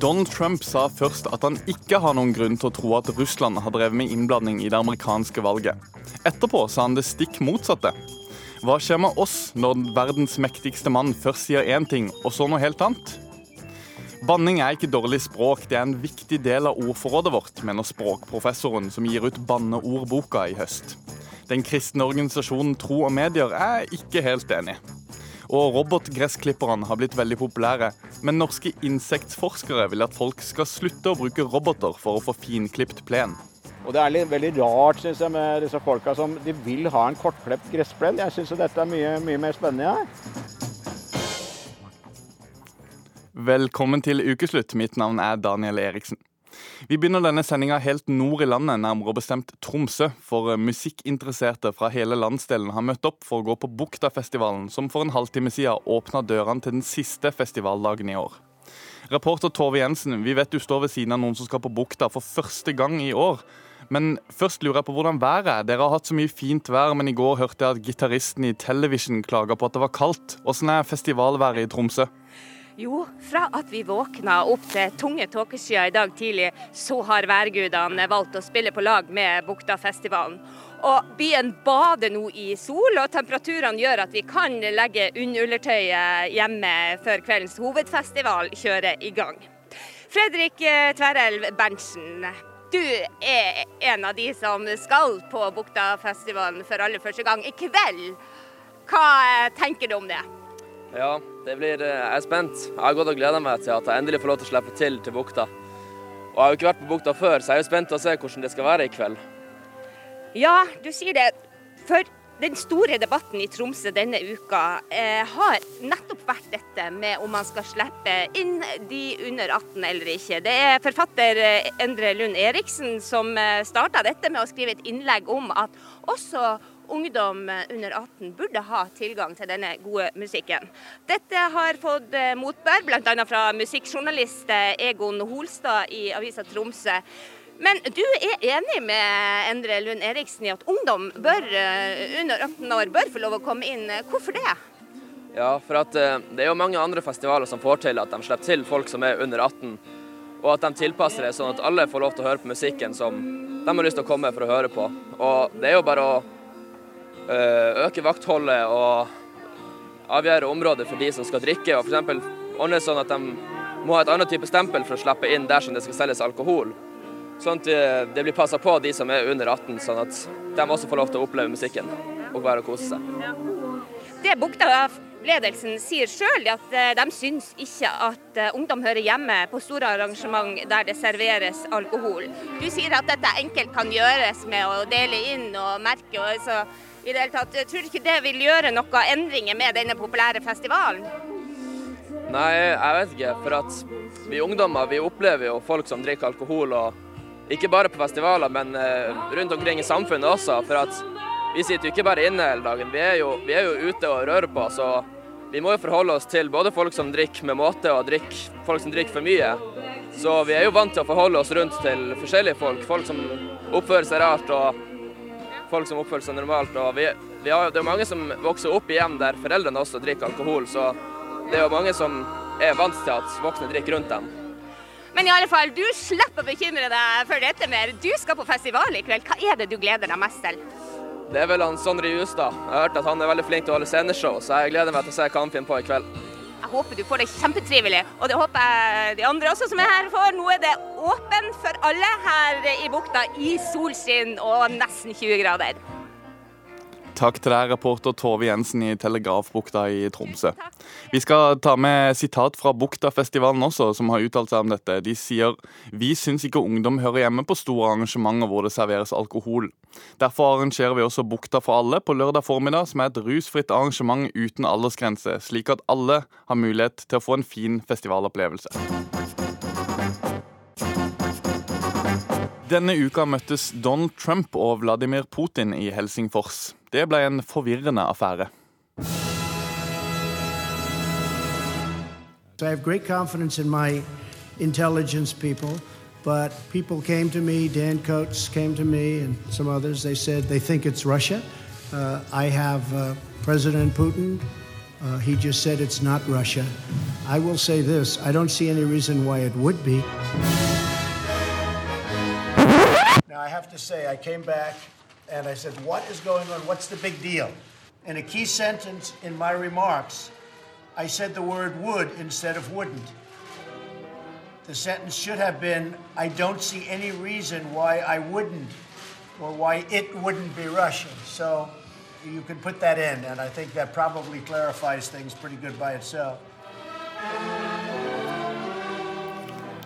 Donald Trump sa først at han ikke har noen grunn til å tro at Russland har drevet med innblanding i det amerikanske valget. Etterpå sa han det stikk motsatte. Hva skjer med oss når verdens mektigste mann først sier én ting, og så noe helt annet? Banning er ikke dårlig språk, det er en viktig del av ordforrådet vårt, mener språkprofessoren som gir ut Banneordboka i høst. Den kristne organisasjonen Tro og Medier er ikke helt enig. Og robotgressklipperne har blitt veldig populære. Men norske insektforskere vil at folk skal slutte å bruke roboter for å få finklipt plen. Og Det er litt, veldig rart synes jeg, med disse folka som de vil ha en kortklipt gressplen. Jeg syns dette er mye, mye mer spennende. Ja. Velkommen til ukeslutt. Mitt navn er Daniel Eriksen. Vi begynner denne sendinga helt nord i landet, nærmere bestemt Tromsø. For musikkinteresserte fra hele landsdelen har møtt opp for å gå på Buktafestivalen, som for en halvtime siden åpna dørene til den siste festivaldagen i år. Reporter Tove Jensen, vi vet du står ved siden av noen som skal på Bukta for første gang i år. Men først lurer jeg på hvordan været er. Dere har hatt så mye fint vær, men i går hørte jeg at gitaristen i Television klaga på at det var kaldt. Åssen er festivalværet i Tromsø? Jo, fra at vi våkna opp til tunge tåkeskyer i dag tidlig, så har værgudene valgt å spille på lag med Buktafestivalen. Og byen bader nå i sol, og temperaturene gjør at vi kan legge unnullertøyet hjemme før kveldens hovedfestival kjører i gang. Fredrik eh, Tverrelv Berntsen, du er en av de som skal på Buktafestivalen for aller første gang i kveld. Hva eh, tenker du om det? Ja, blir, eh, jeg er spent. Jeg har gått og gleda meg til at jeg endelig får lov til å slippe til til bukta. Og Jeg har jo ikke vært på bukta før, så jeg er jo spent på å se hvordan det skal være i kveld. Ja, du sier det. For den store debatten i Tromsø denne uka eh, har nettopp vært dette med om man skal slippe inn de under 18 eller ikke. Det er forfatter eh, Endre Lund Eriksen som eh, starta dette med å skrive et innlegg om at også ungdom under 18 burde ha tilgang til denne gode musikken. Dette har fått eh, motbær, bl.a. fra musikkjournalist eh, Egon Holstad i avisa Tromsø. Men du er enig med Endre Lund Eriksen i at ungdom bør, eh, under 18 år bør få lov å komme inn. Hvorfor det? Ja, for at det er jo mange andre festivaler som får til at de slipper til folk som er under 18. Og at de tilpasser det sånn at alle får lov til å høre på musikken som de har lyst til å komme for å høre på. Og det er jo bare å øke vaktholdet og avgjøre området for de som skal drikke. og F.eks. ordne sånn at de må ha et annet type stempel for å slippe inn dersom det skal selges alkohol. Sånn at det blir passa på de som er under 18, sånn at de også får lov til å oppleve musikken og være og kose seg. Det Bukta-ledelsen sier sjøl, at eh, de syns ikke at eh, ungdom hører hjemme på store arrangement der det serveres alkohol. Du sier at dette enkelt kan gjøres med å dele inn og merke. og så i det hele tatt. Jeg tror ikke det vil gjøre noen endringer med denne populære festivalen? Nei, jeg vet ikke. For at vi ungdommer vi opplever jo folk som drikker alkohol. og Ikke bare på festivaler, men eh, rundt omkring i samfunnet også. For at vi sitter jo ikke bare inne hele dagen. Vi er jo, vi er jo ute og rører på. så vi må jo forholde oss til både folk som drikker med måte og drikker, folk som drikker for mye. Så vi er jo vant til å forholde oss rundt til forskjellige folk. Folk som oppfører seg rart og folk som oppfører seg normalt. og vi, vi har, Det er mange som vokser opp i hjem der foreldrene også drikker alkohol, så det er jo mange som er vant til at voksne drikker rundt dem. Men i alle fall, du slipper å bekymre deg for dette mer. Du skal på festival i kveld. Hva er det du gleder deg mest til? Det er vel han Sondre Justad. Jeg har hørt at han er veldig flink til å holde sceneshow, så jeg gleder meg til å se hva han finner på i kveld. Jeg håper du får det kjempetrivelig, og det håper jeg de andre også som er her får. Nå er det åpent for alle her i bukta i solskinn og nesten 20 grader. Takk til deg, reporter Tove Jensen i Telegrafbukta i Tromsø. Vi skal ta med sitat fra Buktafestivalen også, som har uttalt seg om dette. De sier vi syns ikke ungdom hører hjemme på store arrangementer hvor det serveres alkohol. Derfor arrangerer vi også Bukta for alle på lørdag formiddag, som er et rusfritt arrangement uten aldersgrense, slik at alle har mulighet til å få en fin festivalopplevelse. Denne uka møttes Donald Trump og Vladimir Putin i Helsingfors. Det ble en forvirrende affære. I have great confidence in my intelligence people, but people came to me, Dan Coates came to me, and some others. They said they think it's Russia. Uh, I have uh, President Putin. Uh, he just said it's not Russia. I will say this I don't see any reason why it would be. Now, I have to say, I came back and I said, What is going on? What's the big deal? In a key sentence in my remarks, I said the word would instead of wouldn't. The sentence should have been I don't see any reason why I wouldn't or why it wouldn't be Russian. So you can put that in, and I think that probably clarifies things pretty good by itself.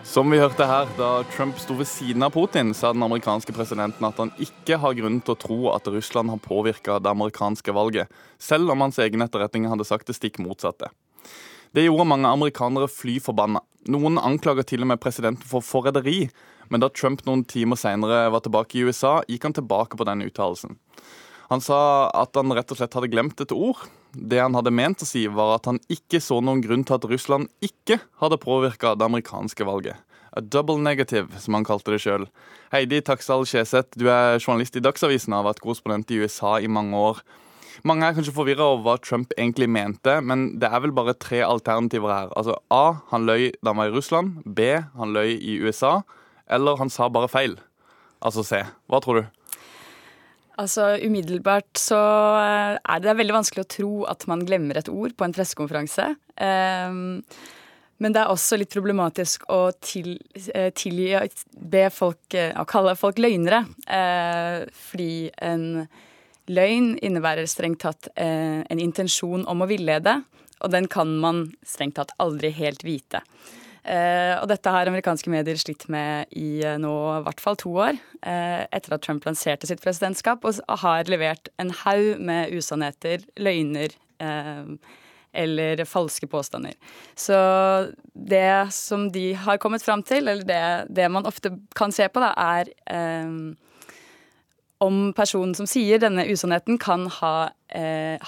Som vi hørte her, da Trump sto ved siden av Putin, sa den amerikanske presidenten at han ikke har grunn til å tro at Russland har påvirka det amerikanske valget, selv om hans egen etterretning hadde sagt det stikk motsatte. Det gjorde mange amerikanere fly forbanna. Noen anklager til og med presidenten for forræderi, men da Trump noen timer senere var tilbake i USA, gikk han tilbake på den uttalelsen. Han sa at han rett og slett hadde glemt et ord. Det han hadde ment å si, var at han ikke så noen grunn til at Russland ikke hadde påvirka det amerikanske valget. A double negative, som han kalte det sjøl. Heidi Taksdal Skjeseth, du er journalist i Dagsavisen og har vært korrespondent i USA i mange år. Mange er kanskje forvirra over hva Trump egentlig mente, men det er vel bare tre alternativer her. Altså A. Han løy da han var i Russland. B. Han løy i USA. Eller han sa bare feil. Altså C. Hva tror du? Altså Umiddelbart så eh, er det veldig vanskelig å tro at man glemmer et ord på en pressekonferanse. Um, men det er også litt problematisk å til, eh, tilgi be folk, eh, å kalle folk løgnere. Fordi en løgn innebærer strengt tatt en intensjon om å villede. Og den kan man strengt tatt aldri helt vite. Uh, og dette har amerikanske medier slitt med i uh, nå i hvert fall to år, uh, etter at Trump lanserte sitt presidentskap og har levert en haug med usannheter, løgner eller falske påstander. Så det som de har kommet fram til, eller det, det man ofte kan se på, da, er om personen som sier denne usannheten, kan ha,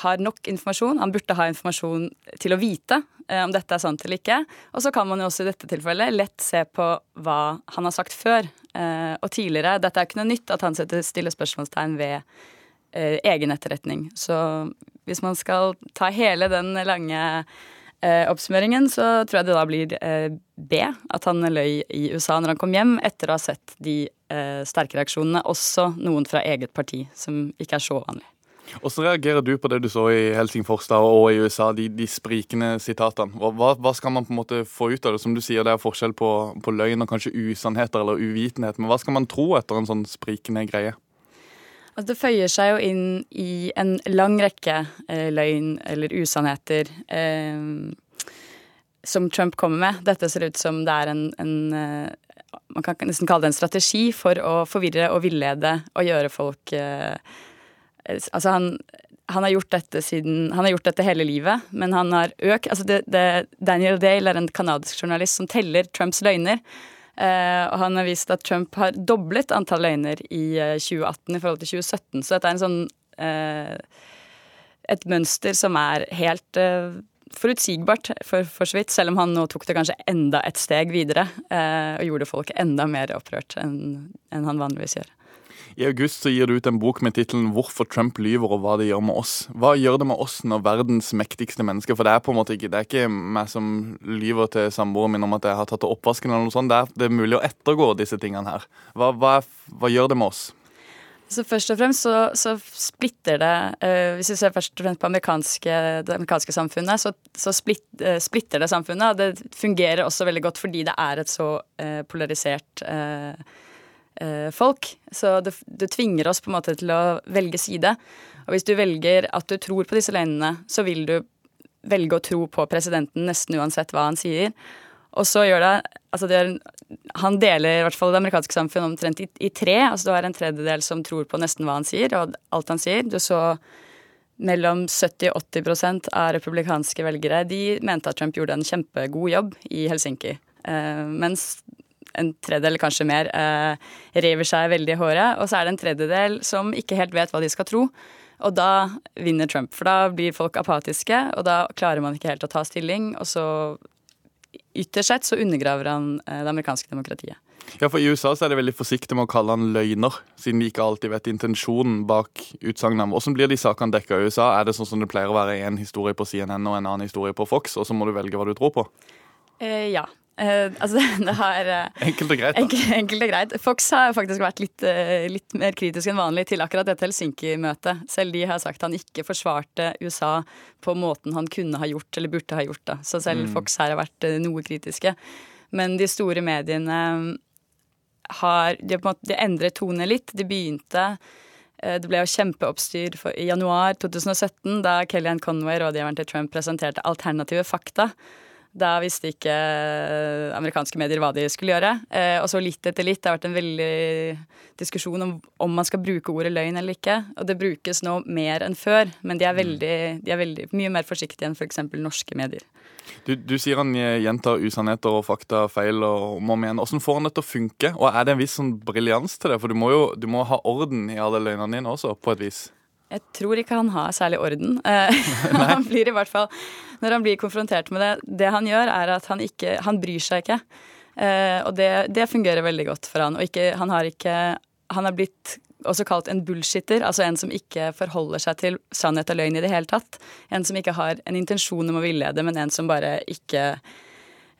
har nok informasjon. Han burde ha informasjon til å vite Eh, om dette er sant eller ikke. Og så kan man jo også i dette tilfellet lett se på hva han har sagt før eh, og tidligere. Dette er ikke noe nytt at han setter stille spørsmålstegn ved eh, egen etterretning. Så hvis man skal ta hele den lange oppsummeringen, så tror jeg det da blir B. At han løy i USA når han kom hjem, etter å ha sett de sterke reaksjonene, også noen fra eget parti, som ikke er så vanlig. Hvordan reagerer du på det du så i Helsingfors og i USA, de, de sprikende sitatene? Hva, hva, skal man på en måte få ut av det? Som du sier, det er forskjell på, på løgn og kanskje usannheter eller uvitenhet. Men hva skal man tro etter en sånn sprikende greie? Altså, det føyer seg jo inn i en lang rekke eh, løgn eller usannheter eh, som Trump kommer med. Dette ser ut som det er en, en eh, man kan nesten kalle det en strategi for å forvirre og villede og gjøre folk eh, Altså, han, han har gjort dette siden Han har gjort dette hele livet, men han har økt altså det, det, Daniel Dale er en canadisk journalist som teller Trumps løgner. Uh, og han har vist at Trump har doblet antall løgner i uh, eh, 2018 i forhold til 2017. Så dette er en sånn uh, et mønster som er helt forutsigbart, for, for, så vidt. Selv om han nå tok det kanskje enda et steg videre og gjorde folk enda mer opprørt enn, enn han vanligvis gjør. I august så gir du ut en bok med tittelen 'Hvorfor Trump lyver og hva det gjør med oss'. Hva gjør det med oss når verdens mektigste mennesker For det er på en måte ikke det er ikke meg som lyver til samboeren min om at jeg har tatt oppvasken, eller noe sånt. Det er, det er mulig å ettergå disse tingene her. Hva, hva, hva gjør det med oss? Så Først og fremst så, så splitter det uh, Hvis vi ser først og fremst på amerikanske, det amerikanske samfunnet, så, så splitt, uh, splitter det samfunnet. Og det fungerer også veldig godt fordi det er et så uh, polarisert eh, folk. Så det, det, tvinger oss på en måte til å velge side. Og hvis du velger at du tror på disse løgnene, så vil du velge å tro på presidenten nesten uansett hva han sier. Og så gjør det Altså det gjør, han deler i hvert fall det amerikanske samfunnet omtrent i, i, tre. Altså du har en tredjedel som tror på nesten hva han sier, og alt han sier. Du så mellom 70 og 80% av republikanske velgere de mente at Trump gjorde en kjempegod jobb i Helsinki. Eh, mens en tredjedel, kanskje mer, eh, river seg veldig i håret. Og så er det en tredjedel som ikke helt vet hva de skal tro. Og da vinner Trump, for da blir folk apatiske, og da klarer man ikke helt å ta stilling. Og så ytterst sett så undergraver han eh, det amerikanske demokratiet. Ja, for I USA så er de veldig forsiktige med å kalle han løgner, siden de ikke alltid vet intensjonen bak utsagnene. Hvordan blir de sakene dekka i USA? Er det sånn som det pleier å være en historie på CNN og en annen historie på Fox, og så må du velge hva du tror på? Eh, ja. Eh, altså, det har uh, Enkelt og greit. da. Enkelt, og greit. Fox har faktisk vært litt, uh, litt mer kritisk enn vanlig til akkurat dette Helsinki-møtet. Selv de har sagt han ikke forsvarte USA på måten han kunne ha gjort, eller burde ha gjort. Da. Så selv Fox her har vært noe kritiske. Men de store mediene har De, på en måte, de endret tone litt. De begynte det ble jo kjempeoppstyr i januar 2017, da Kellyanne Conway, rådgiveren til Trump, presenterte alternative fakta. Da visste ikke eh, amerikanske medier hva de skulle gjøre. Eh, og så litt etter litt. Det har vært en veldig diskusjon om om man skal bruke ordet løgn eller ikke. Og det brukes nå mer enn før, men de er, veldig, de er veldig, mye mer forsiktige enn f.eks. norske medier. Du, du sier han gjentar usannheter og fakta feil og om og om igjen. Hvordan får han det til å funke? Og er det en viss sånn briljans til det? For du må jo du må ha orden i alle løgnene dine også, på et vis. Jeg tror ikke han har særlig orden. Eh, han blir i hvert fall, Når han blir konfrontert med det Det han gjør, er at han ikke Han bryr seg ikke. Eh, og det, det fungerer veldig godt for han. Og ikke, han har ikke Han har blitt også kalt en bullshitter, altså en som ikke forholder seg til sannhet og løgn i det hele tatt. En som ikke har en intensjon om å villede, men en som bare ikke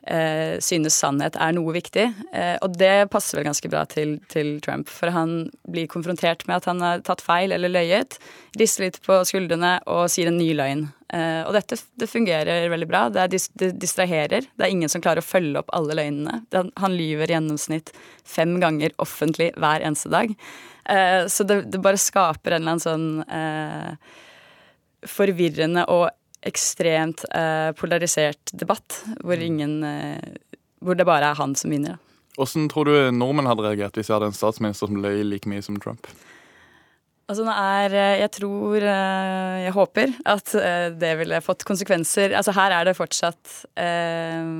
eh, synes sannhet er noe viktig. Eh, og det passer vel ganske bra til, til Trump, for han blir konfrontert med at han har tatt feil eller løyet, rister litt på skuldrene og sier en ny løgn. Eh, og dette det fungerer veldig bra. Det, dis, det distraherer. Det er ingen som klarer å følge opp alle løgnene. Det, han lyver i gjennomsnitt fem ganger offentlig hver eneste dag. Eh, så det, det bare skaper en eller annen sånn eh, forvirrende og ekstremt eh, polarisert debatt, hvor ingen eh, Hvor det bare er han som vinner. Da. Hvordan tror du nordmenn hadde reagert hvis vi hadde en statsminister som løy like mye som Trump? Altså nå er eh, Jeg tror eh, Jeg håper at eh, det ville fått konsekvenser. Altså her er det fortsatt eh,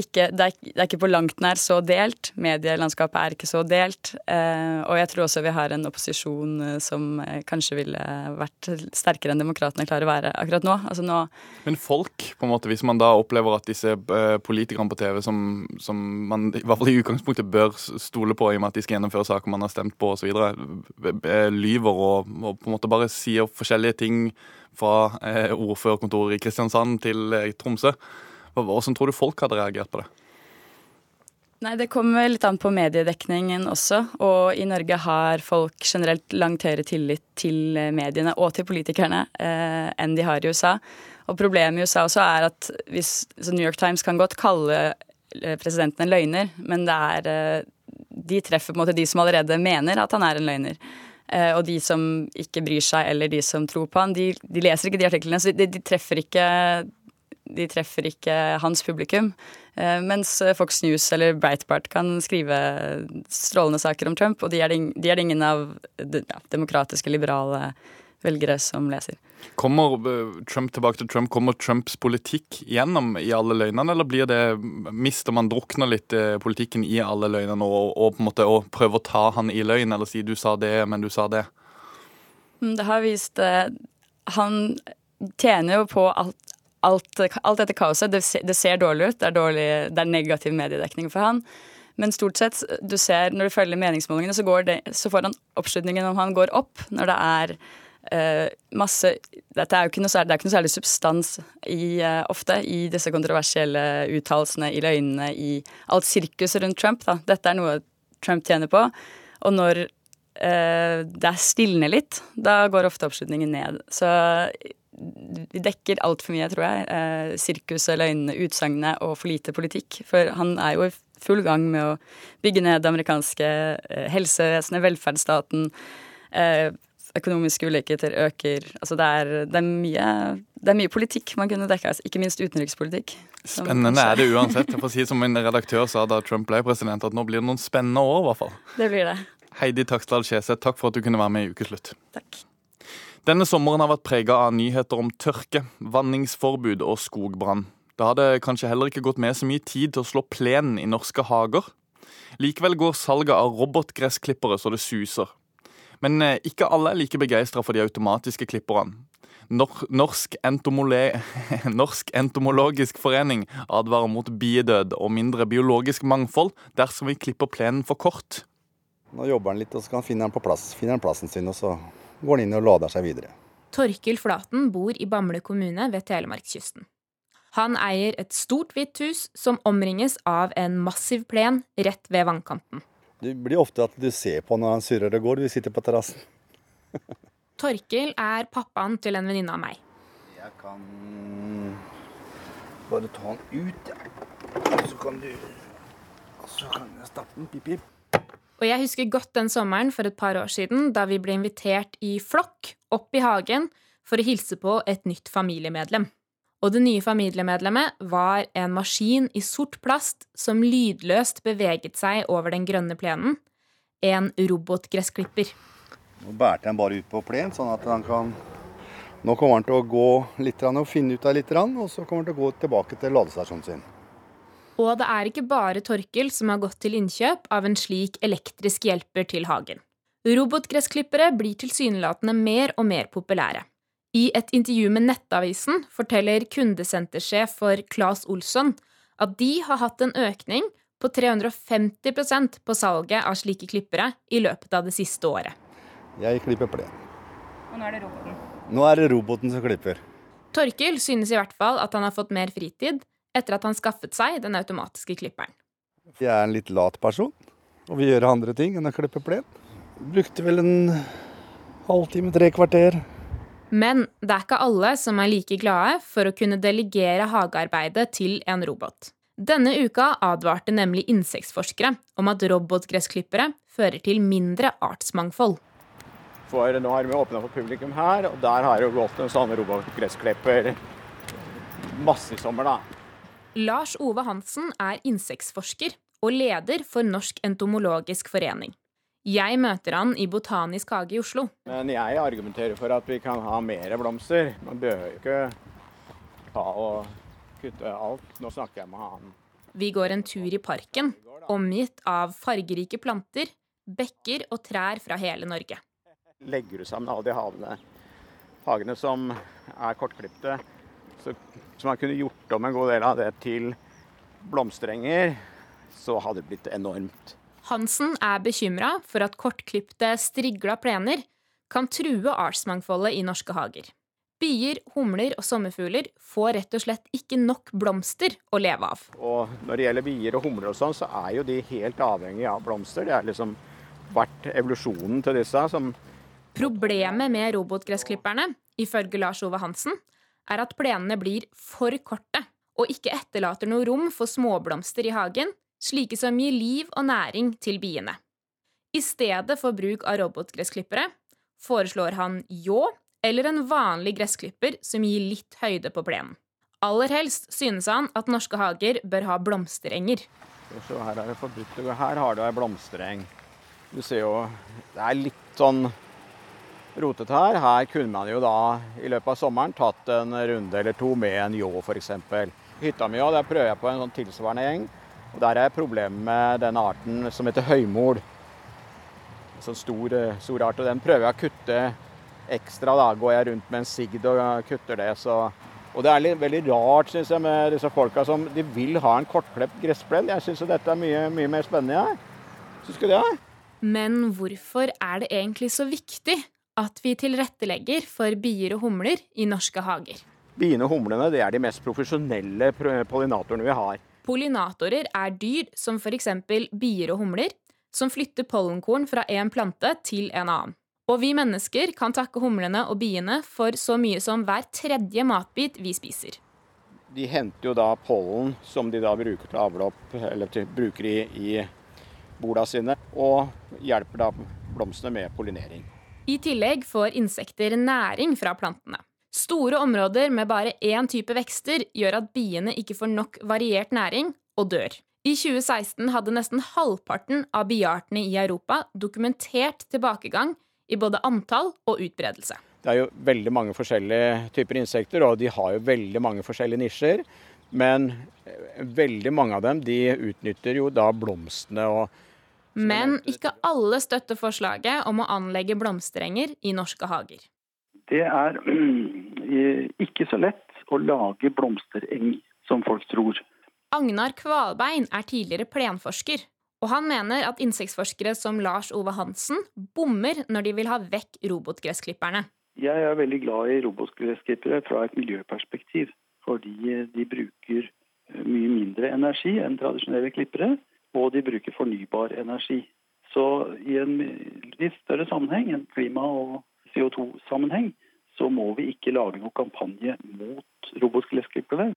ikke, det, er, det er ikke på langt nær så delt. Medielandskapet er ikke så delt. Eh, og jeg tror også vi har en opposisjon eh, som eh, kanskje ville vært sterkere enn demokratene klarer å være akkurat nå. Altså nå Men folk, på en måte, hvis man da opplever at disse eh, politikerne på TV som, som man i hvert fall i utgangspunktet bør stole på i og med at de skal gjennomføre saker man har stemt på osv., lyver og, og på en måte bare sier forskjellige ting fra eh, ordførerkontoret i Kristiansand til eh, Tromsø. Hvordan tror du folk hadde reagert på det? Nei, det kommer litt an på mediedekningen også. Og i Norge har folk generelt langt høyere tillit til mediene og til politikerne eh, enn de har i USA. Og problemet i USA også er at hvis New York Times kan godt kalle eh, presidenten en løgner, men det er eh, De treffer på en måte de som allerede mener at han er en løgner. Eh, og de som ikke bryr seg, eller de som tror på han, de, de leser ikke de artiklene. Så de, de treffer ikke de treffer ikke hans publikum. Eh, mens Fox News eller Breitbart kan skrive strålende saker om Trump, og de er det, de er det ingen av ja, demokratiske, liberale velgere som leser. Kommer eh, Trump tilbake til Trump, kommer Trumps politikk gjennom i alle løgnene, eller blir det, mister man drukner litt eh, politikken i alle løgnene og, og på en måte å prøver å ta han i løgn, eller si du sa det, men du sa det? Mm, Det har vist Han tjener jo på alt, alt, alt dette kaoset. Det, det ser dårlig ut. Det er, dårlig, det er negativ mediedekning for han. Men stort sett, du ser, når du følger meningsmålingene, så, det, så får han oppslutningen om han går opp når det er uh, masse Dette er jo ikke noe, særlig- det er ikke noe særlig substans i, uh, ofte i disse kontroversielle uttalelsene, i løgnene, i alt sirkuset rundt Trump. Da. Dette er noe Trump tjener på. Og når uh, det stilner litt, da går ofte oppslutningen ned. Så vi dekker altfor mye, tror jeg. Eh, sirkuset, løgnene, utsagnene og for lite politikk. For han er jo i full gang med å bygge ned det amerikanske eh, helsevesenet, velferdsstaten. Eh, økonomiske ulikheter øker. Altså det er, det, er mye, det er mye politikk man kunne dekka, ikke minst utenrikspolitikk. Spennende er det uansett. Jeg får si som en redaktør sa da Trump ble president, at nå blir det noen spennende år, i hvert fall. Det blir det. Heidi Taksdal Skjeseth, takk for at du kunne være med i Ukeslutt. Takk. Denne sommeren har vært prega av nyheter om tørke, vanningsforbud og skogbrann. Det hadde kanskje heller ikke gått med så mye tid til å slå plenen i norske hager. Likevel går salget av robotgressklippere så det suser. Men eh, ikke alle er like begeistra for de automatiske klipperne. Norsk, Norsk entomologisk forening advarer mot biedød og mindre biologisk mangfold dersom vi klipper plenen for kort. Nå jobber han litt, og så kan han finne den på plass, finner han plassen sin, og så går han inn og lader seg videre. Torkil Flaten bor i Bamble kommune ved Telemarkskysten. Han eier et stort, hvitt hus som omringes av en massiv plen rett ved vannkanten. Det blir ofte at du ser på når han surrer og går. Vi sitter på terrassen. Torkil er pappaen til en venninne av meg. Jeg kan bare ta den ut, ja. Så kan du så kan jeg stappe den. Pip, pip. Og jeg husker godt den sommeren for et par år siden da vi ble invitert i flokk opp i hagen for å hilse på et nytt familiemedlem. Og det nye familiemedlemmet var en maskin i sort plast som lydløst beveget seg over den grønne plenen. En robotgressklipper. Nå bærte han bare ut på plen, sånn at han kan Nå kommer han til å gå litt og finne ut av litt, og så kommer han til å gå tilbake til ladestasjonen sin. Og det er ikke bare Torkel som har gått til innkjøp av en slik elektrisk hjelper til hagen. Robotgressklippere blir tilsynelatende mer og mer populære. I et intervju med Nettavisen forteller kundesentersjef for Claes Olsson at de har hatt en økning på 350% på salget av slike klippere i løpet av det siste året. Jeg klipper plen. Og nå er det roboten? Nå er det roboten som klipper. Torkil synes i hvert fall at han har fått mer fritid etter at han skaffet seg den automatiske klipperen. Jeg er en litt lat person og vil gjøre andre ting enn å klippe plen. Brukte vel en halvtime, tre kvarter. Men det er ikke alle som er like glade for å kunne delegere hagearbeidet til en robot. Denne uka advarte nemlig insektforskere om at robotgressklippere fører til mindre artsmangfold. For nå har vi åpna for publikum her, og der har det gått en sånn robotgressklipper masse i sommer, da. Lars Ove Hansen er insektforsker og leder for Norsk entomologisk forening. Jeg møter han i Botanisk hage i Oslo. Men jeg argumenterer for at vi kan ha mer blomster. Man behøver jo ikke ta og kutte alt. Nå snakker jeg med han. Vi går en tur i parken, omgitt av fargerike planter, bekker og trær fra hele Norge legger du sammen alle de havene, hagene som er kortklipte, så, så man kunne gjort om en god del av det til blomsterenger, så hadde det blitt enormt. Hansen er bekymra for at kortklipte, strigla plener kan true artsmangfoldet i norske hager. Bier, humler og sommerfugler får rett og slett ikke nok blomster å leve av. Og Når det gjelder bier og humler, og sånn, så er jo de helt avhengig av blomster. Det har liksom vært evolusjonen til disse som Problemet med robotgressklipperne, ifølge Lars Ove Hansen, er at plenene blir for korte og ikke etterlater noe rom for småblomster i hagen, slike som gir liv og næring til biene. I stedet for bruk av robotgressklippere foreslår han ljå eller en vanlig gressklipper som gir litt høyde på plenen. Aller helst synes han at norske hager bør ha blomsterenger. Her er det forbudt. Her har du ei blomstereng. Du ser jo Det er litt sånn rotete her. Her kunne man jo da i løpet av sommeren tatt en runde eller to med en ljå f.eks. Hytta mi der prøver jeg på en sånn tilsvarende gjeng. Og Der er problemet med den arten som heter høymol. Sånn stor, stor, art. Og den prøver jeg å kutte ekstra. Da går jeg rundt med en sigd og kutter det. Så. Og det er litt, veldig rart synes jeg, med disse folka som de vil ha en kortklipt gressplen. Jeg syns dette er mye, mye mer spennende. Jeg. Syns du det? Men hvorfor er det egentlig så viktig at vi tilrettelegger for bier og humler i norske hager. Biene og humlene er de mest profesjonelle pollinatorene vi har. Pollinatorer er dyr som f.eks. bier og humler, som flytter pollenkorn fra en plante til en annen. Og vi mennesker kan takke humlene og biene for så mye som hver tredje matbit vi spiser. De henter jo da pollen som de da bruker til avlopp, eller til, bruker i, i borda sine, og hjelper da blomstene med pollinering. I tillegg får insekter næring fra plantene. Store områder med bare én type vekster gjør at biene ikke får nok variert næring og dør. I 2016 hadde nesten halvparten av biartene i Europa dokumentert tilbakegang i både antall og utbredelse. Det er jo veldig mange forskjellige typer insekter, og de har jo veldig mange forskjellige nisjer. Men veldig mange av dem de utnytter jo da blomstene og Men ikke alle støtter forslaget om å anlegge blomsterenger i norske hager. Det er ikke så lett å lage blomstereng som folk tror. Agnar Kvalbein er tidligere plenforsker, og han mener at insektforskere som Lars Ove Hansen bommer når de vil ha vekk robotgressklipperne. Jeg er veldig glad i robotgressklippere fra et miljøperspektiv, fordi de bruker mye mindre energi enn tradisjonelle klippere, og de bruker fornybar energi. Så i en litt større sammenheng, en klima- og CO2-sammenheng, så må vi ikke lage noen kampanje mot robotgressklippere.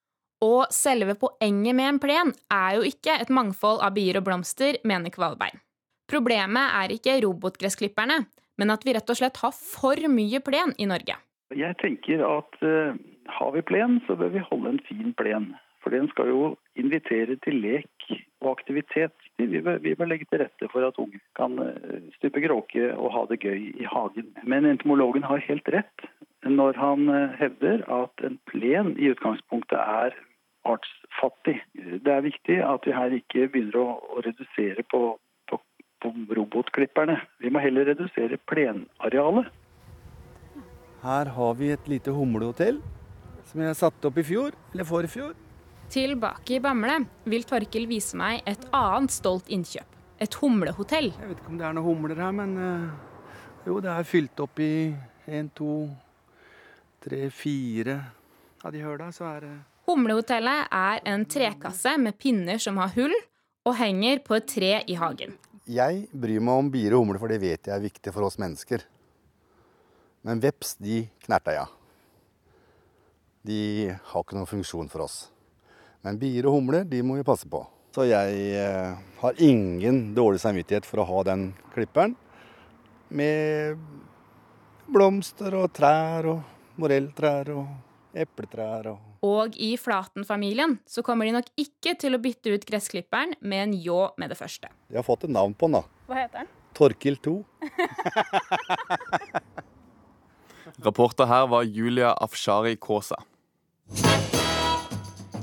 Og selve poenget med en plen er jo ikke et mangfold av bier og blomster, mener Kvalbein. Problemet er ikke robotgressklipperne, men at vi rett og slett har for mye plen i Norge. Jeg tenker at uh, har vi plen, så bør vi holde en fin plen. For den skal jo invitere til lek og aktivitet. Vi bør, vi bør legge til rette for at unge kan uh, stupe kråke og ha det gøy i hagen. Men entomologen har helt rett når han uh, hevder at en plen i utgangspunktet er artsfattig. Det er viktig at vi her ikke begynner å, å redusere på på robotklipperne. Vi må heller redusere plenarealet. Her har vi et lite humlehotell som jeg satte opp i fjor, eller forfjor. Tilbake i Bamble vil Torkil vise meg et annet stolt innkjøp. Et humlehotell. Jeg vet ikke om det er noen humler her, men uh, jo, det er fylt opp i én, to, tre, fire av de høla, så er det Humlehotellet er en trekasse med pinner som har hull, og henger på et tre i hagen. Jeg bryr meg om bier og humler, for det vet jeg er viktig for oss mennesker. Men veps, de knerta jeg. De har ikke noen funksjon for oss. Men bier og humler, de må vi passe på. Så jeg eh, har ingen dårlig samvittighet for å ha den klipperen. Med blomster og trær og morelltrær og epletrær og og i Flaten-familien så kommer de nok ikke til å bytte ut gressklipperen med en ljå med det første. De har fått et navn på den, da. Hva heter den? Torkil 2. Rapporter her var Julia Afshari Kaasa.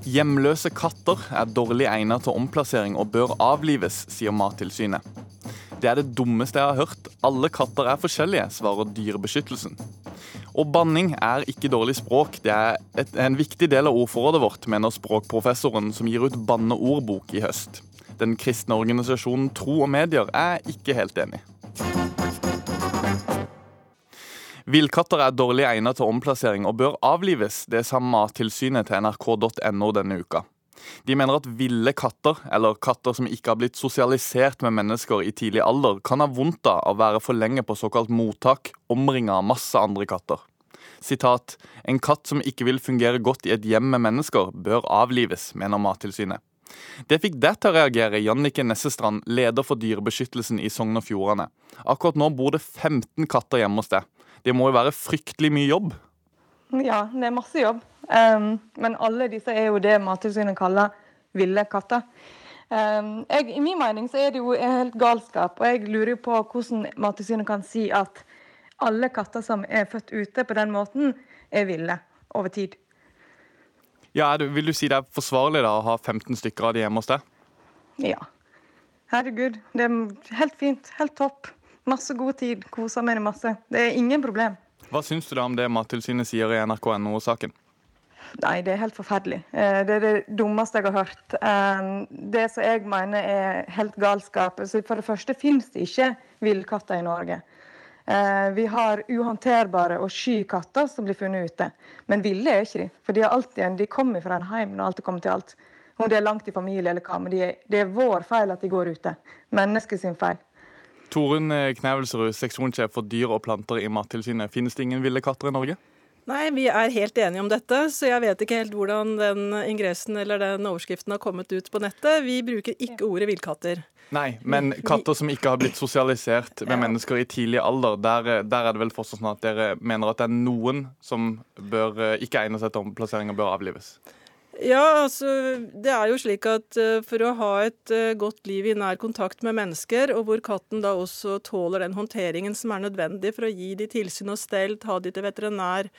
Hjemløse katter er dårlig egnet til omplassering og bør avlives, sier Mattilsynet. Det er det dummeste jeg har hørt. Alle katter er forskjellige, svarer Dyrebeskyttelsen. Og banning er ikke dårlig språk. Det er et, en viktig del av ordforrådet vårt, mener språkprofessoren som gir ut banneordbok i høst. Den kristne organisasjonen Tro og Medier er ikke helt enig. Villkatter er dårlig egnet til omplassering og bør avlives. Det sa Mattilsynet til nrk.no denne uka. De mener at ville katter, eller katter som ikke har blitt sosialisert med mennesker i tidlig alder, kan ha vondt av å være for lenge på såkalt mottak, omringa av masse andre katter. Sitat, En katt som ikke vil fungere godt i et hjem med mennesker, bør avlives, mener Mattilsynet. Det fikk deg til å reagere, Jannike Nessestrand, leder for Dyrebeskyttelsen i Sogn og Fjordane. Akkurat nå bor det 15 katter hjemme hos deg. Det må jo være fryktelig mye jobb? Ja, det er masse jobb. Um, men alle disse er jo det Mattilsynet kaller ville katter. Um, jeg, I min mening så er det jo helt galskap, og jeg lurer på hvordan Mattilsynet kan si at alle katter som er født ute på den måten, er ville over tid. Ja, Vil du si det er forsvarlig da å ha 15 stykker av de hjemme hos deg? Ja. Herregud, det er helt fint. Helt topp. Masse god tid. Koser meg masse. Det er ingen problem. Hva syns du da om det Mattilsynet sier i nrk.no-saken? Nei, det er helt forferdelig. Eh, det er det dummeste jeg har hørt. Eh, det som jeg mener er helt galskap For det første finnes det ikke villkatter i Norge. Eh, vi har uhåndterbare og sky katter som blir funnet ute. Men ville er ikke de. For de, alltid, de kommer fra en heim når alt kommer til alt. Om det er langt i familie eller hva. Men det er vår feil at de går ute. Menneskets feil. Torunn Knevelsrud, seksjonssjef for dyr og planter i Mattilsynet. Finnes det ingen ville katter i Norge? Nei, vi er helt enige om dette, så jeg vet ikke helt hvordan den ingressen eller den overskriften har kommet ut på nettet. Vi bruker ikke ordet villkatter. Nei, men katter som ikke har blitt sosialisert med mennesker i tidlig alder, der, der er det vel fortsatt sånn at dere mener at det er noen som bør, eh, ikke egner seg til omplassering og bør avlives? Ja, altså det er jo slik at uh, for å ha et uh, godt liv i nær kontakt med mennesker, og hvor katten da også tåler den håndteringen som er nødvendig for å gi de tilsyn og stell, ta de til veterinær,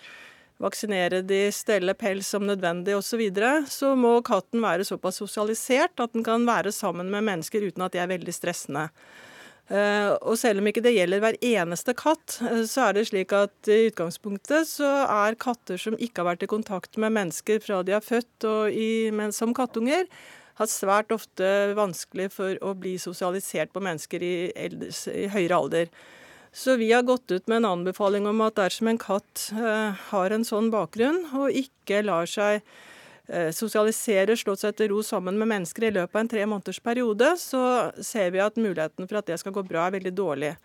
vaksinere de, stelle pels som nødvendig osv., så, videre, så må katten være såpass sosialisert at den kan være sammen med mennesker uten at de er veldig stressende. Eh, og selv om ikke det gjelder hver eneste katt, eh, så er det slik at i utgangspunktet så er katter som ikke har vært i kontakt med mennesker fra de er født og i, men som kattunger, har svært ofte vanskelig for å bli sosialisert på mennesker i, eldres, i høyere alder. Så vi har gått ut med en anbefaling om at dersom en katt eh, har en sånn bakgrunn og ikke lar seg eh, slått slå seg til ro sammen med mennesker i løpet av en tre måneders periode, så ser vi at muligheten for at det skal gå bra, er veldig dårlig.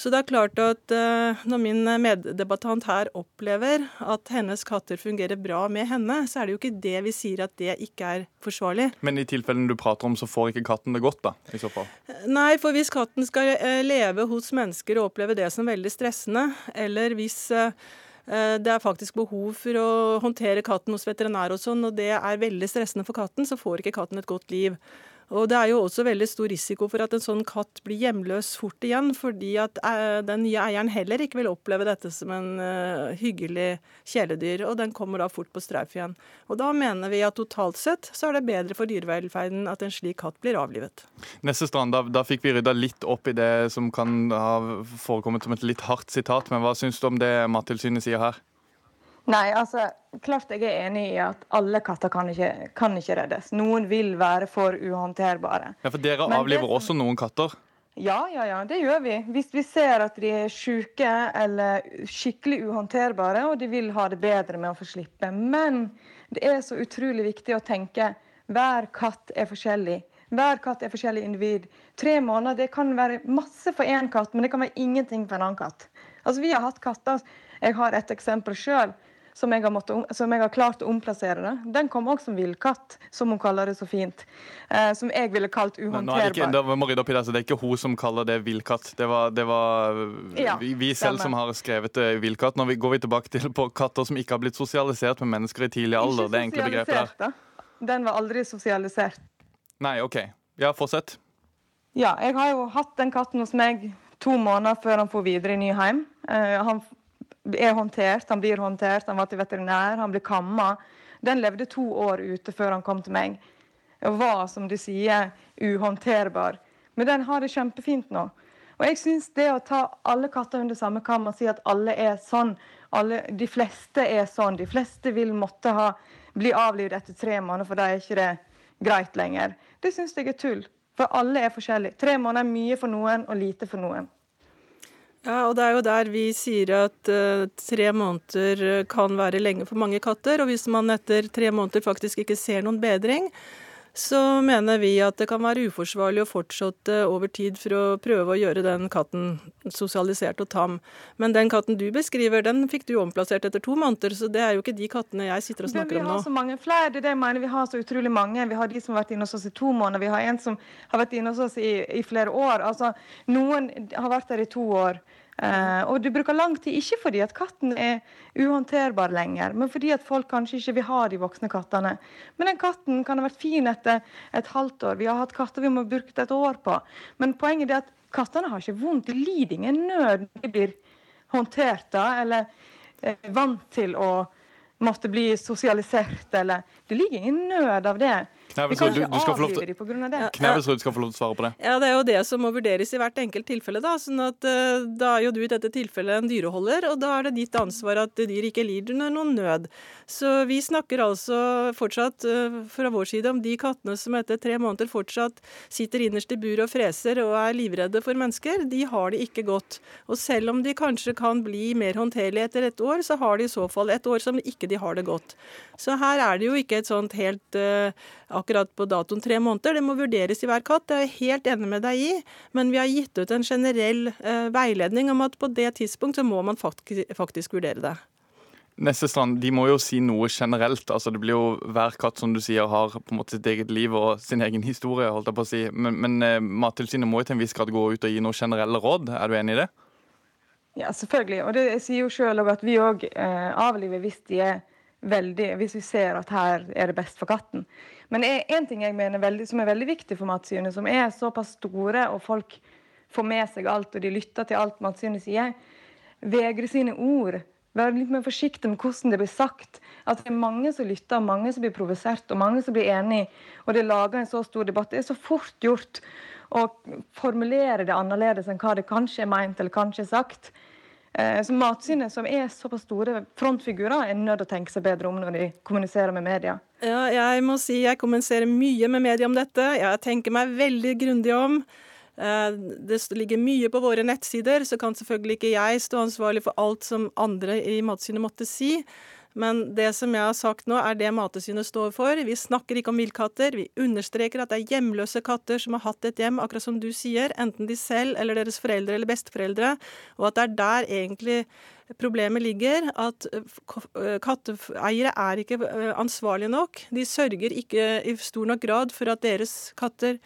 Så det er klart at uh, når min meddebattant her opplever at hennes katter fungerer bra med henne, så er det jo ikke det vi sier at det ikke er forsvarlig. Men i tilfellene du prater om, så får ikke katten det godt, da? i så fall? Nei, for hvis katten skal leve hos mennesker og oppleve det som veldig stressende, eller hvis det er faktisk behov for å håndtere katten hos veterinær, og sånn, og det er veldig stressende for katten, så får ikke katten et godt liv. Og Det er jo også veldig stor risiko for at en sånn katt blir hjemløs fort igjen, fordi at eh, den nye eieren heller ikke vil oppleve dette som en uh, hyggelig kjæledyr, og den kommer da fort på streif igjen. Og Da mener vi at totalt sett så er det bedre for dyrevelferden at en slik katt blir avlivet. Neste strand, da, da fikk vi rydda litt opp i det som kan ha forekommet som et litt hardt sitat, men hva syns du om det Mattilsynet sier her? Nei, altså, klart jeg er enig i at alle katter kan ikke, kan ikke reddes. Noen vil være for uhåndterbare. Ja, For dere Men avliver som... også noen katter? Ja, ja, ja, det gjør vi. Hvis vi ser at de er syke eller skikkelig uhåndterbare, og de vil ha det bedre med å få slippe. Men det er så utrolig viktig å tenke hver katt er forskjellig. Hver katt er forskjellig individ. Tre måneder det kan være masse for én katt, men det kan være ingenting for en annen katt. Altså, Vi har hatt katter. Jeg har et eksempel sjøl som jeg, måttet, som jeg, har klart å omplassere. det. Den kom også som villkatt, som hun kaller det så fint. Eh, som jeg ville kalt uhåndterbar. Ikke, det, opp i det, så det er ikke hun som kaller det villkatt. Det var, det var ja, vi, vi selv som har skrevet det villkatt. Nå går vi tilbake til på katter som ikke har blitt sosialisert med mennesker i tidlig alder. Ikke det enkle begrepet der. Den var aldri sosialisert. Nei, OK. Ja, fortsett. Ja, jeg har jo hatt den katten hos meg to måneder før han får videre i ny hjem. Uh, han er håndtert, han blir håndtert, han var til veterinær, han blir kamma. Den levde to år ute før han kom til meg. Og var, som du sier, uhåndterbar. Men den har det kjempefint nå. Og jeg syns det å ta alle katter under samme kam og si at alle er sånn, alle, de fleste er sånn, de fleste vil måtte ha, bli avlivet etter tre måneder, for da er ikke det greit lenger, det syns jeg er tull. For alle er forskjellige. Tre måneder er mye for noen og lite for noen. Ja, og det er jo der vi sier at uh, tre måneder eh, kan være lenge for mange katter. Og hvis man etter tre måneder faktisk ikke ser noen bedring, så mener vi at det kan være uforsvarlig å fortsette over tid for å prøve å gjøre den katten sosialisert og tam. Men den katten du beskriver, den fikk du omplassert etter to måneder, så det er jo ikke de kattene jeg sitter og snakker om nå. Vi har så mange flere, det er det jeg mener. Vi har så utrolig mange. Vi har de som har vært inne hos oss i to måneder, vi har en som har vært inne hos oss i, i flere år. Altså, noen har vært der i to år. Uh, og du bruker lang tid, ikke fordi at katten er uhåndterbar lenger, men fordi at folk kanskje ikke vil ha de voksne kattene. Men den katten kan ha vært fin etter et halvt år. Vi har hatt katter vi må ha brukt et år på. Men poenget er at kattene har ikke vondt. De lider ingen nød når de blir håndtert da, eller uh, vant til å måtte bli sosialisert, eller Det ligger ingen nød av det. Knevelsrud, du, du skal få lov til, Knevelsrud skal få lov til å svare på det. Ja, Det er jo det som må vurderes i hvert enkelt tilfelle. Da sånn at uh, da er jo du i dette tilfellet en dyreholder, og da er det ditt ansvar at dyr ikke lider under noen nød. Så vi snakker altså fortsatt uh, fra vår side om de kattene som etter tre måneder fortsatt sitter innerst i buret og freser og er livredde for mennesker. De har det ikke godt. Og selv om de kanskje kan bli mer håndterlige etter et år, så har de i så fall et år som ikke de har det godt. Så her er det jo ikke et sånt helt uh, akkurat på datoen tre måneder. Det må vurderes i hver katt, det er jeg helt enig med deg i. Men vi har gitt ut en generell eh, veiledning om at på det tidspunkt så må man faktisk, faktisk vurdere det. Neste strand, De må jo si noe generelt. altså det blir jo Hver katt som du sier har på en måte sitt eget liv og sin egen historie. holdt jeg på å si. Men, men eh, Mattilsynet må jo til en viss grad gå ut og gi noen generelle råd. Er du enig i det? Ja, selvfølgelig. Og det sier jo selv at vi òg eh, avliver hvis de er veldig, hvis vi ser at her er det best for katten. Men en ting jeg mener veldig, som er veldig viktig for Matsynet, som er såpass store, og folk får med seg alt, og de lytter til alt Matsynet sier, Vegre sine ord være litt mer forsiktig med hvordan det blir sagt. At det er mange som lytter, mange som blir provosert, og mange som blir enig. Og det lager en så stor debatt. Det er så fort gjort å formulere det annerledes enn hva det kanskje er meint eller kanskje er sagt. Eh, så Matsynet, som er såpass store frontfigurer, er nødt til å tenke seg bedre om når de kommuniserer med media. Ja, jeg må si jeg kommuniserer mye med media om dette. Jeg tenker meg veldig grundig om. Eh, det ligger mye på våre nettsider, så kan selvfølgelig ikke jeg stå ansvarlig for alt som andre i Matsynet måtte si. Men det som jeg har sagt nå, er det Mattilsynet står for. Vi snakker ikke om villkatter. Vi understreker at det er hjemløse katter som har hatt et hjem, akkurat som du sier, enten de selv eller deres foreldre eller besteforeldre, og at det er der egentlig problemet ligger. At eh, katteeiere er ikke eh, ansvarlige nok. De sørger ikke i stor nok grad for at deres katter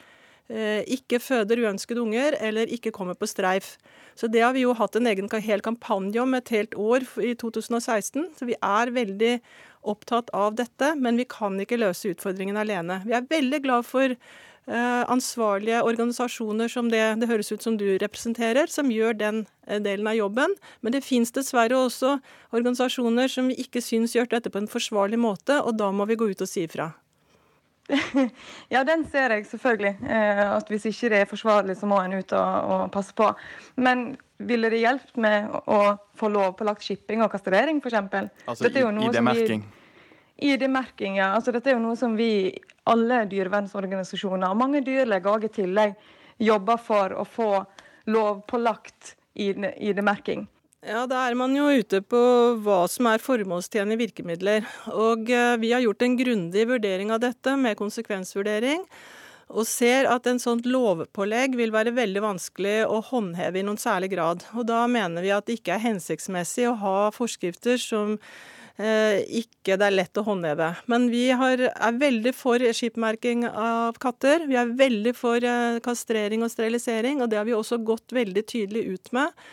ikke føder uønskede unger eller ikke kommer på streif. Så det har vi jo hatt en egen hel kampanje om et helt år i 2016. Så vi er veldig opptatt av dette, men vi kan ikke løse utfordringen alene. Vi er veldig glad for uh, ansvarlige organisasjoner som det det høres ut som du representerer, som gjør den uh, delen av jobben. Men det fins dessverre også organisasjoner som vi ikke syns gjør dette på en forsvarlig måte, og da må vi gå ut og si ifra. ja, den ser jeg selvfølgelig. Eh, at hvis ikke det er forsvarlig, så må en ut og, og, passe på. Men ville det hjulpet med å, få lovpålagt shipping og kastrering, f.eks.? Altså ID-merking? ID-merking, ja. Altså, dette er jo noe som vi, alle dyrevernsorganisasjoner, og mange dyrleger òg i tillegg, jobber for å få lovpålagt ID-merking. Ja, Da er man jo ute på hva som er formålstjenlige virkemidler. Og eh, vi har gjort en grundig vurdering av dette med konsekvensvurdering. Og ser at en sånt lovpålegg vil være veldig vanskelig å håndheve i noen særlig grad. Og da mener vi at det ikke er hensiktsmessig å ha forskrifter som eh, ikke det er lett å håndheve. Men vi har, er veldig for skipmerking av katter. Vi er veldig for eh, kastrering og sterilisering, og det har vi også gått veldig tydelig ut med.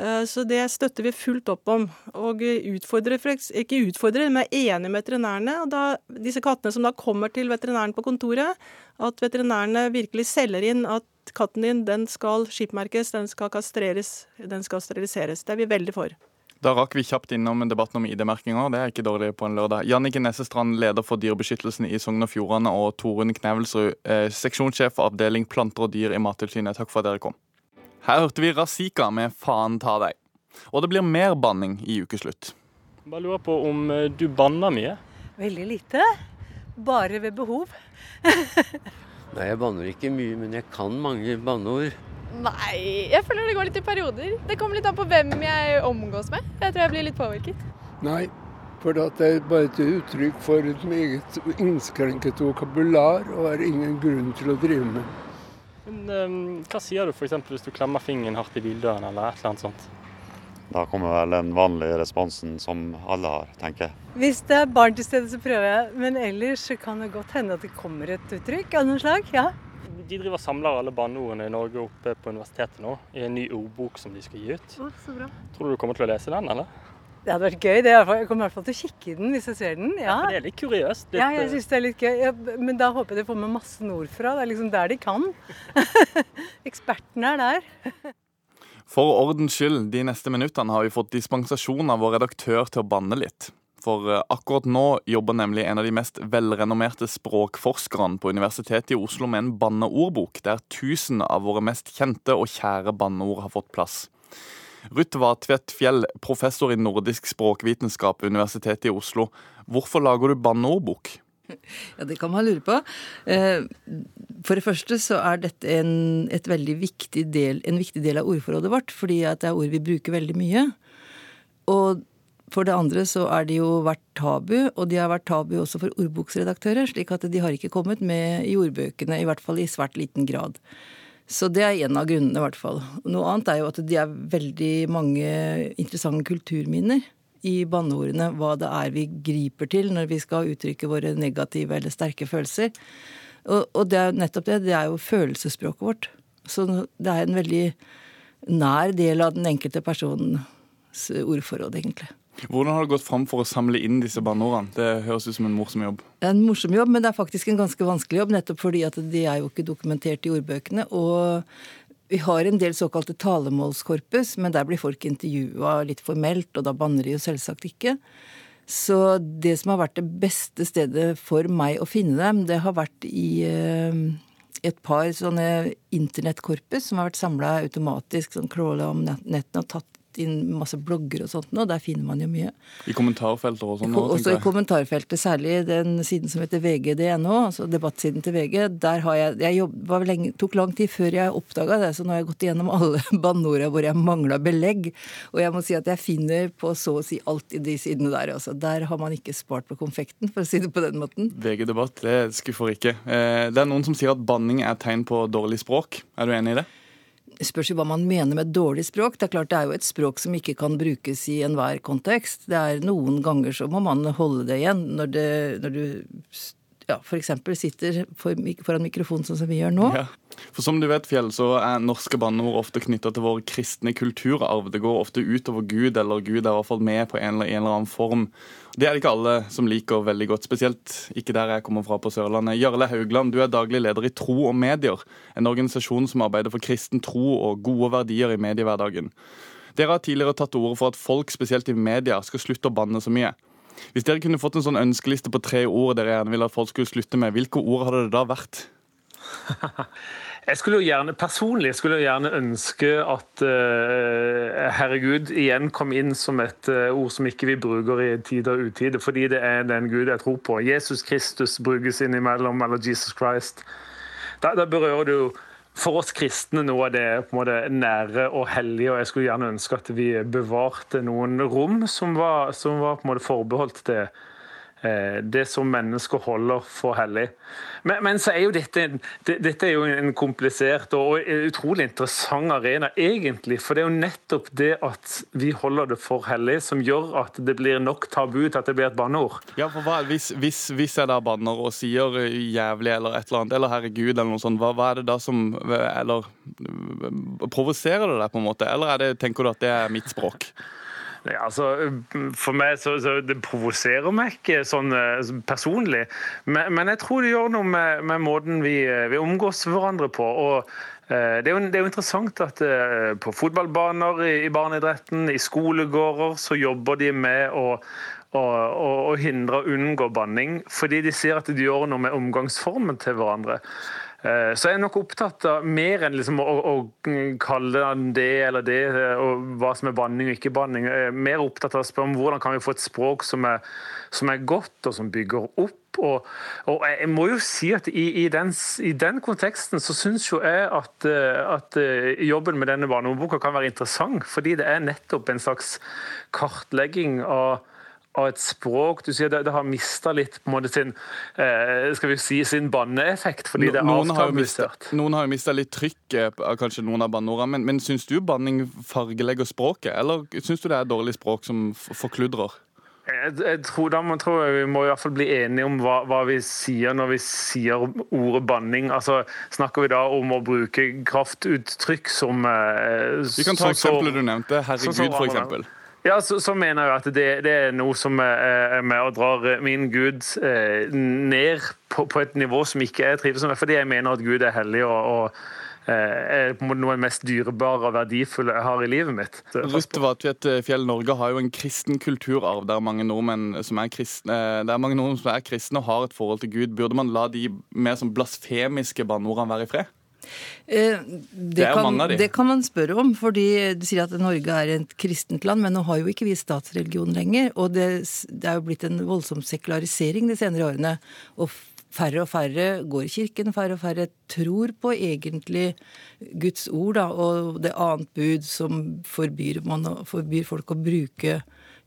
Eh, så det støtter vi fullt opp om. Og utfordrer, ikke utfordrer, men er enig med veterinærene. Og da, disse kattene som da kommer til veterinæren på kontoret, at veterinærene virkelig selger inn at katten din den skal skipmerkes, den skal kastreres, den skal steriliseres. Det er vi veldig for. Da rakk vi kjapt innom debatten om ID-merkinga. Det er ikke dårlig på en lørdag. Jannike Nessestrand, leder for Dyrebeskyttelsen i Sogn og Fjordane, og Torunn Knevelsrud, eh, seksjonssjef for avdeling planter og dyr i Mattilsynet. Takk for at dere kom. Her hørte vi Razika med 'Faen ta deg'. Og det blir mer banning i ukeslutt. Bare lurer på om eh, du banner mye? Veldig lite. Bare ved behov. Nei, jeg banner ikke mye, men jeg kan mange banneord. Nei, jeg føler det går litt i perioder. Det kommer litt an på hvem jeg omgås med. Jeg tror jeg blir litt påvirket. Nei, for det er bare et uttrykk for et meget innskrenket vokabular og er ingen grunn til å drive med. Men um, Hva sier du f.eks. hvis du klemmer fingeren hardt i bildøren eller et eller annet sånt? Da kommer vel den vanlige responsen som alle har, tenker jeg. Hvis det er barn til stede, så prøver jeg. Men ellers kan det godt hende at det kommer et uttrykk av noe slag. ja. De driver og samler alle banneordene i Norge oppe på universitetet nå, i en ny ordbok som de skal gi ut. Oh, så bra. Tror du du kommer til å lese den, eller? Det hadde vært gøy. Det jeg kommer i hvert fall til å kikke i den hvis jeg ser den. Ja, ja Det er litt kuriøst. Litt... Ja, jeg eh, syns det er litt gøy. Ja, men da håper jeg de får med masse nordfra. Det er liksom der de kan. Ekspertene er der. For ordens skyld, de neste minuttene har vi fått dispensasjon av vår redaktør til å banne litt. For eh, akkurat nå jobber nemlig en av de mest velrenommerte språkforskerne på Universitetet i Oslo med en banneordbok, der tusen av våre mest kjente og kjære banneord har fått plass. Rutva Tvedt Fjell, professor i nordisk språkvitenskap ved Universitetet i Oslo. Hvorfor lager du banneordbok? Ja, Det kan man lure på. Eh, for det første så er dette en, viktig del, en viktig del av ordforrådet vårt, fordi det er ord vi bruker veldig mye. Og for det andre så er de jo vært tabu, og de har vært tabu også for ordboksredaktører, slik at de har ikke kommet med i ordbøkene, i hvert fall i svært liten grad. Så det er en av grunnene, i hvert fall. Noe annet er jo at de er veldig mange interessante kulturminner i banneordene. Hva det er vi griper til når vi skal uttrykke våre negative eller sterke følelser. Og, og det er nettopp det. Det er jo følelsesspråket vårt. Så det er en veldig nær del av den enkelte personens ordforråd, egentlig. Hvordan har det gått fram for å samle inn disse banneordene? Det høres ut som en morsom jobb. En morsom jobb, men det er faktisk en ganske vanskelig jobb, nettopp fordi at de er jo ikke dokumentert i ordbøkene. Og vi har en del såkalte talemålskorpus, men der blir folk intervjua litt formelt, og da banner de jo selvsagt ikke. Så det som har vært det beste stedet for meg å finne dem, det har vært i eh, et par sånne internettkorpus som har vært samla automatisk, sånn crawla om nettene og tatt inn masse blogger og sånt nå. Der finner man jo mye. I kommentarfelter og sånn? Også i kommentarfeltet, særlig den siden som heter vg.no, altså debattsiden til VG. Der har jeg Jeg jobb, lenge, tok lang tid før jeg oppdaga det, så nå har jeg gått igjennom alle banneorda hvor jeg mangla belegg. Og jeg må si at jeg finner på så å si alt i de sidene der. også. Der har man ikke spart på konfekten, for å si det på den måten. VG Debatt, det skuffer ikke. Eh, det er noen som sier at banning er tegn på dårlig språk. Er du enig i det? Spørs jo hva man mener med dårlig språk. Det er klart det er jo et språk som ikke kan brukes i enhver kontekst. Det er Noen ganger så må man holde det igjen når, det, når du ja, f.eks. sitter foran mikrofonen sånn som vi gjør nå. Ja. For som du vet, Fjell, så er norske banneord ofte knytta til vår kristne kulturarv. Det går ofte utover Gud, eller Gud er i hvert fall med på en eller, en eller annen form. Det er det ikke alle som liker veldig godt, spesielt ikke der jeg kommer fra på Sørlandet. Jarle Haugland, du er daglig leder i Tro og Medier, en organisasjon som arbeider for kristen tro og gode verdier i mediehverdagen. Dere har tidligere tatt til orde for at folk, spesielt i media, skal slutte å banne så mye. Hvis dere kunne fått en sånn ønskeliste på tre ord dere gjerne ville at folk skulle slutte med, hvilke ord hadde det da vært? Jeg skulle jo gjerne, Personlig skulle jeg gjerne ønske at uh, herregud igjen kom inn som et uh, ord som ikke vi bruker i tid og utide, fordi det er den Gud jeg tror på. Jesus Kristus brukes innimellom, eller Jesus Christ. Da, da berører du jo for oss kristne noe av det på en måte nære og hellige, og jeg skulle gjerne ønske at vi bevarte noen rom som var, som var på en måte forbeholdt det det som mennesker holder for hellig. Men, men, så er jo dette, dette er jo en komplisert og utrolig interessant arena, egentlig. For det er jo nettopp det at vi holder det for hellig, som gjør at det blir nok tabu til at det blir et banneord. Ja, for hva, hvis, hvis, hvis, jeg da banner og sier jævlig eller et eller annet, eller herregud eller noe sånt, hva, hva er det da som Eller provoserer det deg på en måte, eller det, tenker du at det er mitt språk? Ja, altså, for meg så, så Det provoserer meg ikke sånn eh, personlig, men, men, jeg tror det gjør noe med, med måten vi, eh, vi, omgås hverandre på. og eh, det er, jo, det er, jo, interessant at på fotballbaner i, barneidretten, i skolegårder, så jobber de med å, å, å, hindre og unngå banning, fordi de sier at de gjør noe med omgangsformen til hverandre. Eh, så jeg er nok opptatt av mer enn liksom å, å, kalle det eller det, og hva som er banning og ikke banning. Jeg er mer opptatt av å spørre om hvordan kan vi få et språk som er, som er godt, og som bygger opp. Og, og, jeg må jo si at i, i, den, i den, konteksten så syns jo jeg at, eh, at, eh, jobben med denne barneordboka kan være interessant, fordi det er nettopp en slags kartlegging av av et språk Du sier det, det har mista litt på en måte sin eh, skal vi si, sin banneeffekt, fordi no, det er avtabuisert. Noen har jo mista litt trykk av kanskje noen av banneordene, men, men syns du banning fargelegger språket, eller syns du det er dårlig språk som forkludrer? Jeg, jeg tror, da man tror jeg Vi må i hvert fall bli enige om hva, hva, vi sier når vi sier ordet banning. Altså, Snakker vi da om å bruke kraftuttrykk som eh, Vi kan ta eksempelet du nevnte. Herregud, f.eks. Ja, så, så, mener jeg at det, det, er noe som er med og drar min Gud eh, ned på, på, et nivå som ikke jeg trives med, fordi jeg mener at Gud er hellig og, og eh, er på en måte noe av det mest dyrebare og verdifulle jeg har i livet mitt. Ruth Vatvedt eh, Fjell Norge har jo en kristen kulturarv der mange som er kristne, der mange nordmenn som er kristne og har et forhold til Gud. Burde man la de mer som blasfemiske banneordene være i fred? Eh, det, kan, det, kan, man spørre om, fordi du sier at Norge er et kristent land, men nå har jo ikke vi statsreligion lenger. Og det, det er jo blitt en voldsom sekularisering de senere årene. Og færre og færre går i kirken, færre og færre tror på egentlig Guds ord da, og det annet bud som forbyr, man, forbyr folk å bruke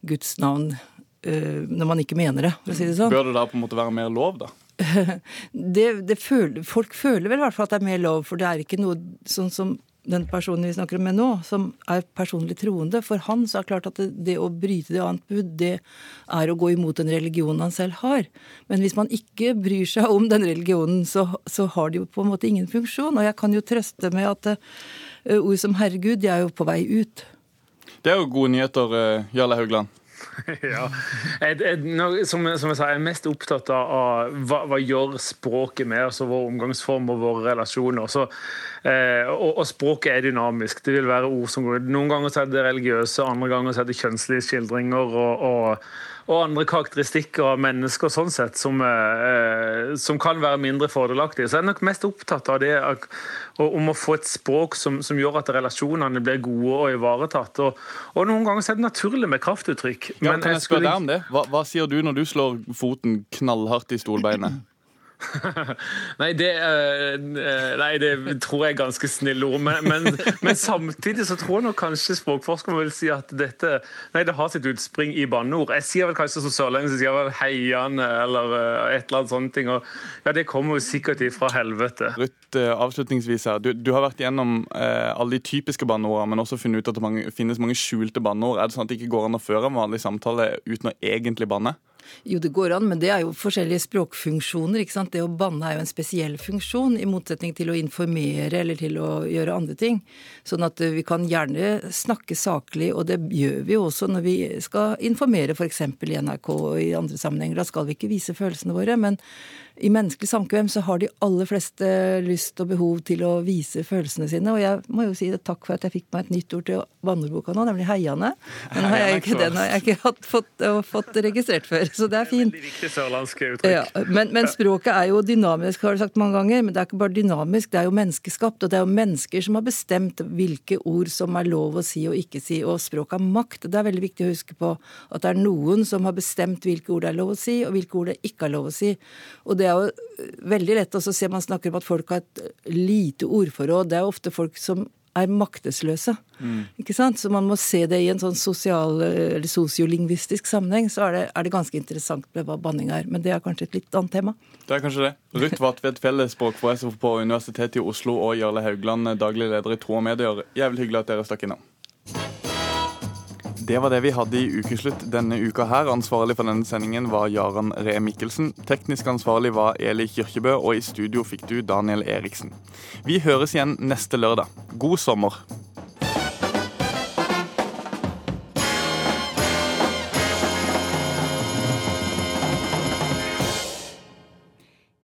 Guds navn uh, når man ikke mener det, for å si det sånn. Bør det da på en måte være mer lov, da? Det, det føler, folk føler vel i hvert fall at det er mer lov, for det er ikke noe sånn som den personen vi snakker med nå, som er personlig troende. For han så er det klart at det, det å bryte det annet bud, det er å gå imot den religionen han selv har. Men hvis man ikke bryr seg om den religionen, så, så har det jo på en måte ingen funksjon. Og jeg kan jo trøste med at uh, ord som herregud, de er jo på vei ut. Det er jo gode nyheter, uh, Jarle Haugland. ja. Jeg, jeg, som, som, jeg sa, jeg er mest opptatt av hva, hva gjør språket med og vår omgangsform og våre relasjoner. Så, eh, og, og, språket er dynamisk. Det vil være ord som går Noen ganger så er det religiøse, andre ganger så er det kjønnslige skildringer. og, og og andre karakteristikker av mennesker sånn sett, som, eh, som, kan være mindre fordelaktige. Så jeg er nok mest opptatt av det om å få et språk som, som gjør at relasjonene blir gode og ivaretatt. Og, og noen ganger er det naturlig med kraftuttrykk. Ja, kan jeg spørre deg om det? Hva, hva sier du når du slår foten knallhardt i stolbeinet? nei, det, uh, nei, det tror jeg er ganske snille ord. Men, men, men, samtidig så tror jeg nok kanskje språkforskeren vil si at dette nei, det har sitt utspring i banneord. Jeg sier vel kanskje som sørlending så sier vel heiane eller uh, et eller annet sånt. og ja, Det kommer jo sikkert ifra helvete. Ruth, avslutningsvis her. Du, du har vært gjennom uh, alle de typiske banneordene, men også funnet ut at det mange, finnes mange skjulte banneord. Er det sånn at det ikke går an å føre en vanlig samtale uten å egentlig banne? Jo, det går an, men det er jo forskjellige språkfunksjoner. ikke sant? Det å banne er jo en spesiell funksjon, i motsetning til å informere eller til å gjøre andre ting. Sånn at vi kan gjerne snakke saklig, og det gjør vi jo også når vi skal informere f.eks. i NRK og i andre sammenhenger. Da skal vi ikke vise følelsene våre. men i menneskelig samkvem så har de aller fleste lyst og behov til å vise følelsene sine. Og jeg må jo si det, takk for at jeg fikk meg et nytt ord til banneordboka nå, nemlig heiane. Men har jeg ikke, den har jeg ikke fått, fått, registrert før, så det er fint. Ja, men, men, språket er jo dynamisk, har du sagt mange ganger. Men det er ikke bare dynamisk, det er jo menneskeskapt. Og det er jo mennesker som har bestemt hvilke ord som er lov å si og ikke si. Og språk har makt. Det er veldig viktig å huske på at det er noen som har bestemt hvilke ord det er lov å si, og hvilke ord det ikke er lov å si. Og det det er jo eh, veldig lett å se man snakker om at folk har et lite ordforråd. Det er ofte folk som er maktesløse. Mm. Ikke sant? Så man må se det i en sånn sosial, eller sosiolingvistisk sammenheng. Så er det, er det, ganske interessant med hva banning er. Men det er kanskje et litt annet tema. Det er kanskje det. Ruth Vatvedt, fellesspråkprofessor på Universitetet i Oslo, og Jarle Haugland, daglig leder i Tro og Medier. Jævlig hyggelig at dere stakk innom. Det var det vi hadde i Ukeslutt denne uka her. Ansvarlig for denne sendingen var Jaran Ree Mikkelsen. Teknisk ansvarlig var Eli Kirkebø, og i studio fikk du Daniel Eriksen. Vi høres igjen neste lørdag. God sommer.